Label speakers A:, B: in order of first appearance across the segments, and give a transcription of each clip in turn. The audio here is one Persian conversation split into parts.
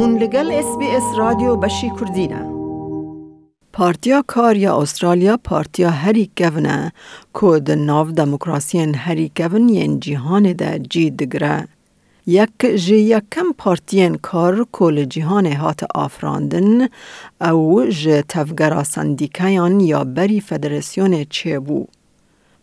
A: هون لگل اس بی اس رادیو بشی کردینه
B: پارتیا کار یا استرالیا پارتیا هری کونه که ده ناو دموکراسیین هری کون ین جیهان ده جی دگره. یک جی یکم پارتین کار کل جیهان هات آفراندن او جی تفگرا سندیکیان یا بری فدراسیون چه بو.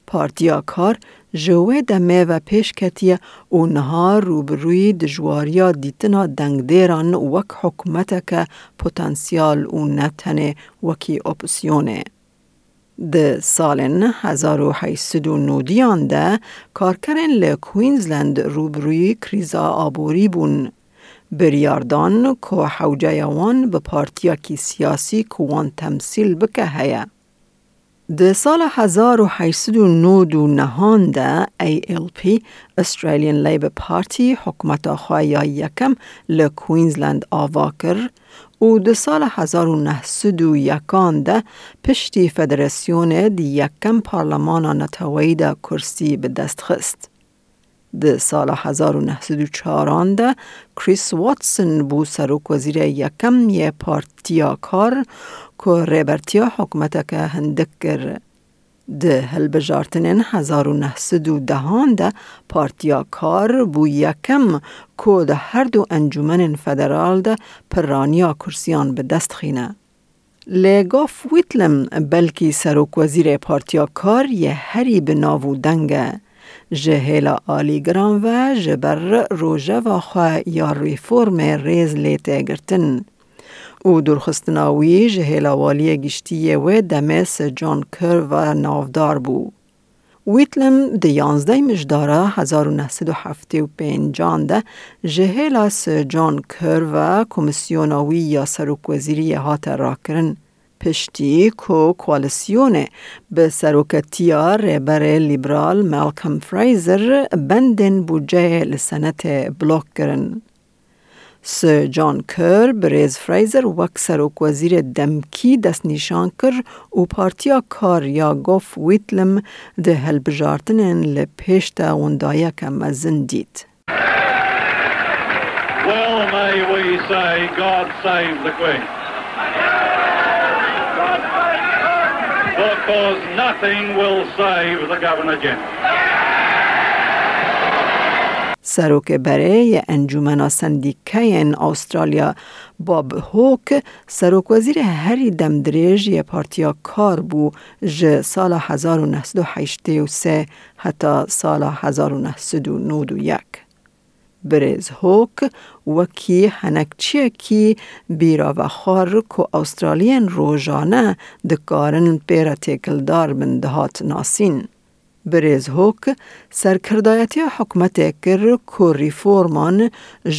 B: پارتیا کار جوه دمه و پیش کتیه و نها روبروی دجواریا دیتنا دنگ دیران وک حکومت که پوتانسیال و نتنه وکی اپسیونه. د سالن 1890 ده کارکرین ل کوینزلند روبروی کریزا آبوری بون. بریاردان که حوجه وان به پارتیا کی سیاسی کوان تمثیل بکه هیا. د سال 1899 ده ALP Australian Labour Party حکومت خواهی یکم ل کوینزلند آوا و د سال 1901 ده پشتی فدراسیون دی یکم پارلمان نتوی ده کرسی به دست خست. د سال 1904 ده کریس واتسون بو سروک وزیر یکم یه پارتیا کار که ریبرتیا حکومت که هندک کر. ده هلبجارتنین 1910 ده پارتیا کار بو یکم که ده هر دو انجومن فدرال ده پرانیا کرسیان به دست خینه. لگاف ویتلم بلکی سروک وزیر پارتیا کار یه هری به ناو دنگه. جهیلا آلیگران و جبر روژه و خواه یا ریفورم ریز لیته گرتن. او درخستناوی جهیلا والی گشتی و دمس جان کر و نافدار بو. ویتلم د یانزده مجداره 1975 ده جهیلا س جان کر و کمیسیوناوی یا سروک وزیری هات را کرن. پشتی کو کوالیسیون به سروکتیا رهبر لیبرال مالکم فریزر بندن بودجه لسنت بلوک کرن. س جان کر بریز فریزر وک سروک وزیر دمکی دست نشان کر و پارتیا کار یا گوف ویتلم ده هلبجارتنن لپیشتا وندایا که مزن دید.
C: Well, may we say, God save the Queen. Because nothing will save the Governor General.
B: سروک برای انجمن سندیکه استرالیا باب هوک سروک وزیر هری دمدریج یه پارتیا کار بو ج سال 1983 حتی سال 1991. بریز هوک وکی هنکچی کی بیرا و خار که استرالین روزانه دکارن پیرا تکلدار بندهات ناسین. بریز هوک سرکردایتی حکومت کر که ریفورمان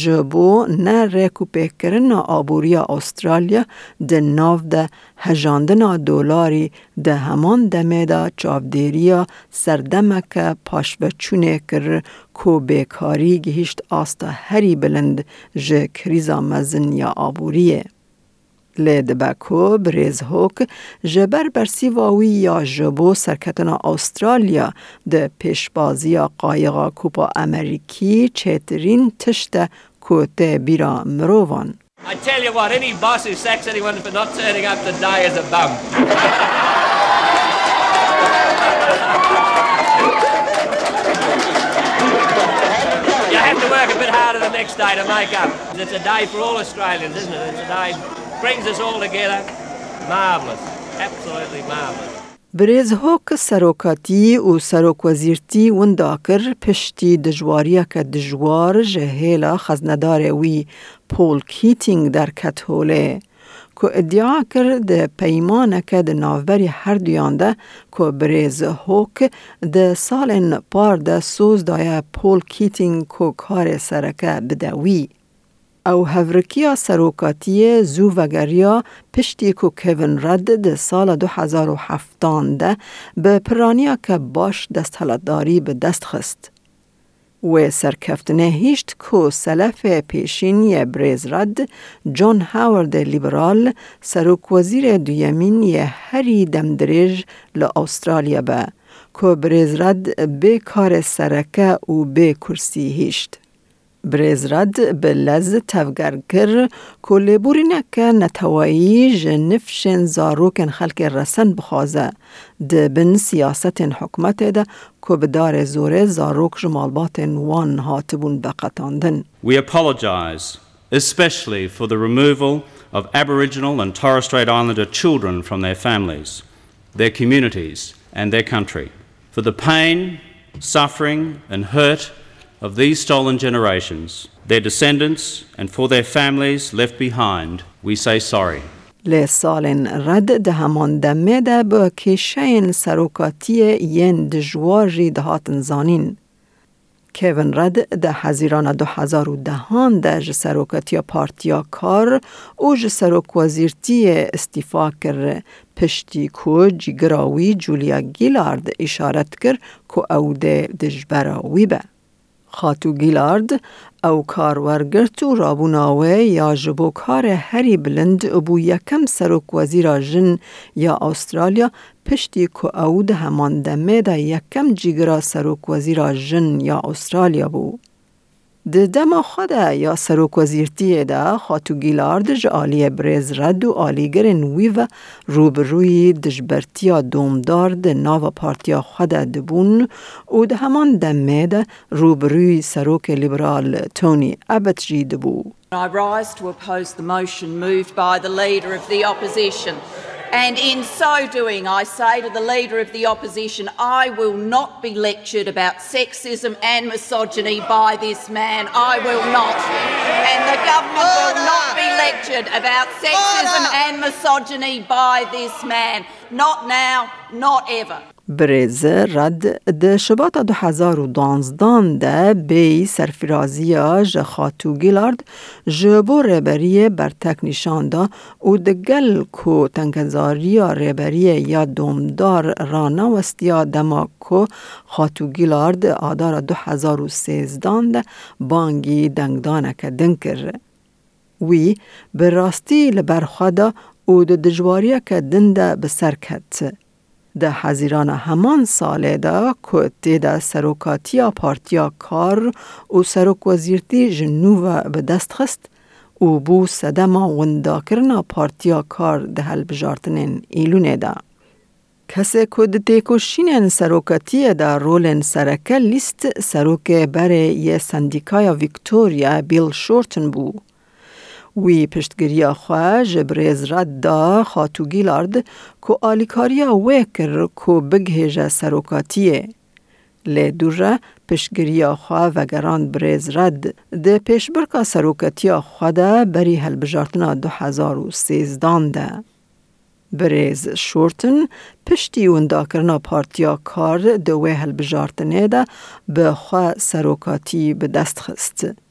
B: جبو نه ریکوپه کرن آبوری استرالیا ده ناو ده هجاندن دولاری ده همان دمه ده چاودیریا سردمک پاشبچونه کر که بیکاری گهشت آستا هری بلند جه کریزا مزن یا آبوریه. لید بکو بریز هوک جبر برسی واوی یا جبو سرکتنا استرالیا ده پیشبازی قایقا کوپا امریکی چیترین تشت کوته بیرا مروان.
D: I tell you what, any boss who sacks anyone for not turning up today is a bum. you have to work a bit harder the next day to make up. It's a day for all Australians, isn't it? It's a day brings us all together. Marvelous. Absolutely
B: marvelous. برێزهۆک سەرۆکاتی و سەرۆکوەزیرتی ونداکرد پشتی دژواریەکە دژوار ژە هێلا خەزنەدارێ وی پۆل کیتینگ دەرکەت هۆلێ کو ئدیا کرد د پەیمانەکە د ناوبەری هەردویاندە کۆ برێزە هۆک دە ساڵێن پاردە سۆزدایە پۆل کیتینگ کۆ کارێ سەرەکە بدەوی. او هورکیا سروکاتی زو وگریا پشتی که کوین رد ده سال 2007 ده به پرانیا که باش دست حلداری به دست خست. و سرکفتنه هیشت که سلف پیشینی بریز رد جان هاورد لیبرال سروک وزیر دویمین هری دمدریج لأسترالیا به که بریز رد به کار سرکه و به کرسی هیشت. برز رد به لز تفگر کر کلی بوری نکه نتوایی جنفشن زاروکن خلق رسن بخوازه ده بن سیاست حکمت ده که بدار زوره زاروک جمالبات وان هاتبون بقتاندن.
E: We apologize especially for the removal of Aboriginal and Torres Strait Islander children from their families, their communities and their country. For the pain, suffering and hurt of these stolen generations, their descendants, and for their families left behind, we say sorry.
B: لسالن رد ده همان دمه ده با کشین سروکاتی ین دجواری دهاتن زانین. کوین رد ده هزیران دو هزار و دهان ده جه سروکاتی پارتیا کار او جه سروک وزیرتی استیفا کر پشتی کو جیگراوی جولیا گیلارد اشارت کر که او ده دجبراوی به. خاتو گیلارد او کار ورگرت و رابوناوه یا جبو کار هری بلند بو یکم سروک وزیر جن یا استرالیا پشتی او ده همان دمه ده یکم جیگرا جن یا استرالیا بو. ده دما خود یا سروک وزیرتی ده خاتو گیلارد ج آلی بریز رد و آلیگرن وی و روبروی دجبرتیا دومدار ده ناو پارتیا خود دبون و ده همان دمه ده روبروی سروک لیبرال تونی ابت جی دبو.
F: I rise to oppose the motion moved by the Leader of the Opposition. And in so doing, I say to the Leader of the Opposition, I will not be lectured about sexism and misogyny by this man. I will not. And the government will not be lectured about sexism and misogyny by this man. Not now, not ever.
B: بریز رد ده شبات دو هزار و دانزدان ده بی سرفرازیا ج خاتو گیلارد جبو ریبری برتک نشان دا و ده گل کو تنگزاریا ریبری یا دومدار رانا وستیا دما کو خاتو گیلارد آدار دو هزار و سیزدان ده بانگی دنگدانک دنکر. وی به راستی لبرخوادا او ده دجواریه که دنده بسر. ده حزیران همان ساله ده که تیده سروکاتیا پارتیا کار و سروک وزیرتی جنوب به دست خست و بو سدما وندا کرنا پارتیا کار ده هل بجارتنین ایلونه ده. کسی که ده تیکوشینن سروکاتی ده رولن سرکه لیست سروک بره یه سندیکای ویکتوریا بیل شورتن بو. وی پشتگیری خواه جبریز رد دا خاتو گیلارد که آلیکاریا وی کر که بگهیجه سروکاتیه. لی دوره پشتگیری خواه وگران بریز رد ده پیشبرکا سروکاتی خواه ده بری هل بجارتنا دو هزار و سیزدان ده. بریز شورتن پشتی وندا کرنا پارتیا کار دوی هل بجارتنه ده به خواه سروکاتی به دست خست.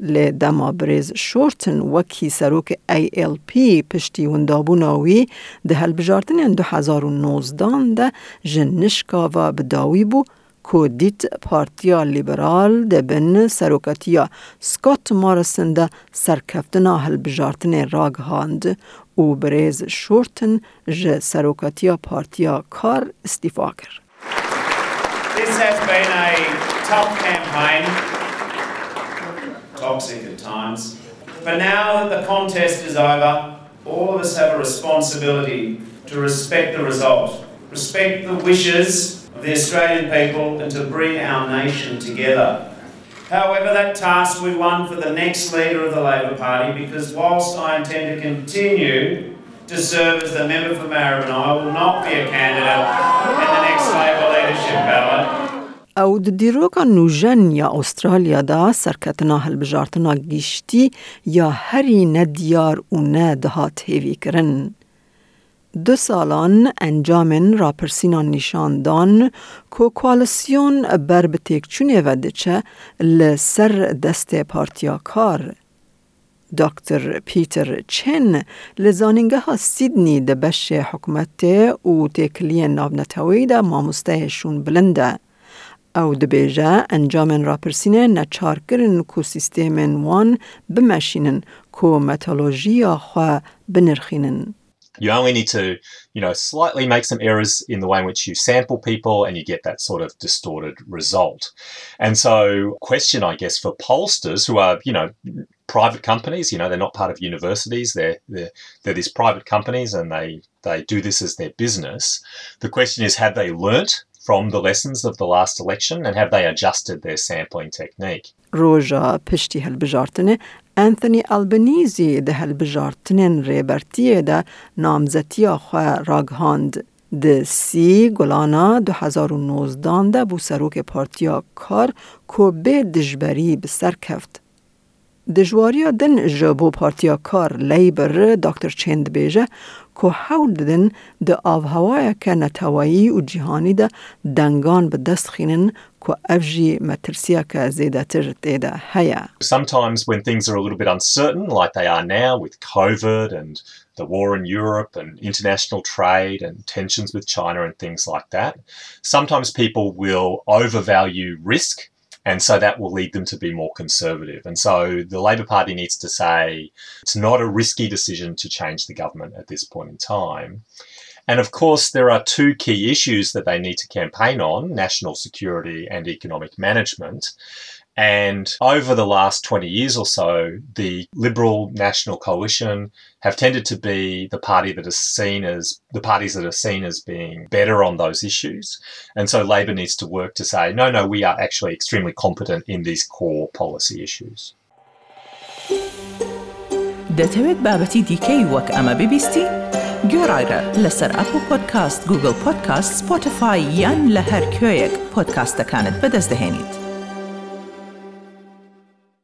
B: لی دما بریز شورتن وکی سروک ALP پشتی وندابوناوی ده هل بجارتن دو هزار و نوزدان ده جنشکا و بداوی بو که دیت پارتیا لیبرال ده بن سروکاتیا سکوت مارسن ده سرکفتنا هل بجارتن راگ هاند و بریز شورتن ج سروکاتیا پارتیا کار استیفا کر.
G: This has been a tough campaign toxic at times. But now that the contest is over, all of us have a responsibility to respect the result, respect the wishes of the Australian people, and to bring our nation together. However, that task we won for the next leader of the Labor Party because whilst I intend to continue to serve as the member for Maribyrnong, I will not be a candidate in the next Labor leadership ballot.
B: او د دیروکا نوژن یا استرالیا دا سرکتنا هل بجارتنا گیشتی یا هری ندیار و هیوی کرن. دو سالان انجامن راپرسینان نشاندان که کوالسیون بر بتیکچونه و دچه لسر دست پارتیا کار. دکتر پیتر چن لزانینگه ها سیدنی ده بش حکمت و تکلی نابنتوی ده ماموستهشون بلنده. او دبیجه انجام راپرسینه نچار کرن کو سیستیمن وان بمشینن کو متالوژیا خوا بنرخینن.
H: You only need to, you know, slightly make some errors in the way in which you sample people and you get that sort of distorted result. And so, question, I guess, for pollsters who are, you know, private companies, you know, they're not part of universities, they're, they're, they're these private companies and they, they do this as their business. The question is, have they learnt from the lessons of the last election and have they adjusted their sampling technique?
B: روژا پشتی هلبجارتنه انتونی البنیزی ده هلبجارتنین ریبرتیه ده نامزتیا خواه راگهاند ده سی گلانا 2019 ده بو سروک پارتیا کار کو به دجبری بسر کفت. دجواریا دن جبو پارتیا کار لیبر دکتر چند بیجه که حول دن ده آوهوای که نتوایی و جهانی ده دنگان به دست خینن که افجی مترسیا که زیده تر دیده هیا.
H: Sometimes when things are a little bit uncertain, like they are now with COVID and the war in Europe and international trade and tensions with China and things like that, sometimes people will overvalue risk and so that will lead them to be more conservative. And so the Labor Party needs to say it's not a risky decision to change the government at this point in time. And of course, there are two key issues that they need to campaign on national security and economic management. And over the last 20 years or so, the Liberal National Coalition have tended to be the party that is seen as the parties that are seen as being better on those issues. And so Labor needs to work to say, no, no, we are actually extremely competent in these core policy issues.
I: دەتەوێت بابەتی دیکەی وەک ئەمە ببیستی؟ گۆڕایرە لەسەر ئەپ و پۆدکاست گوگل پۆدکاست سپۆتفاای یان لە هەر کوێیەک پۆدکاستەکانت بەدەست دەێنیت.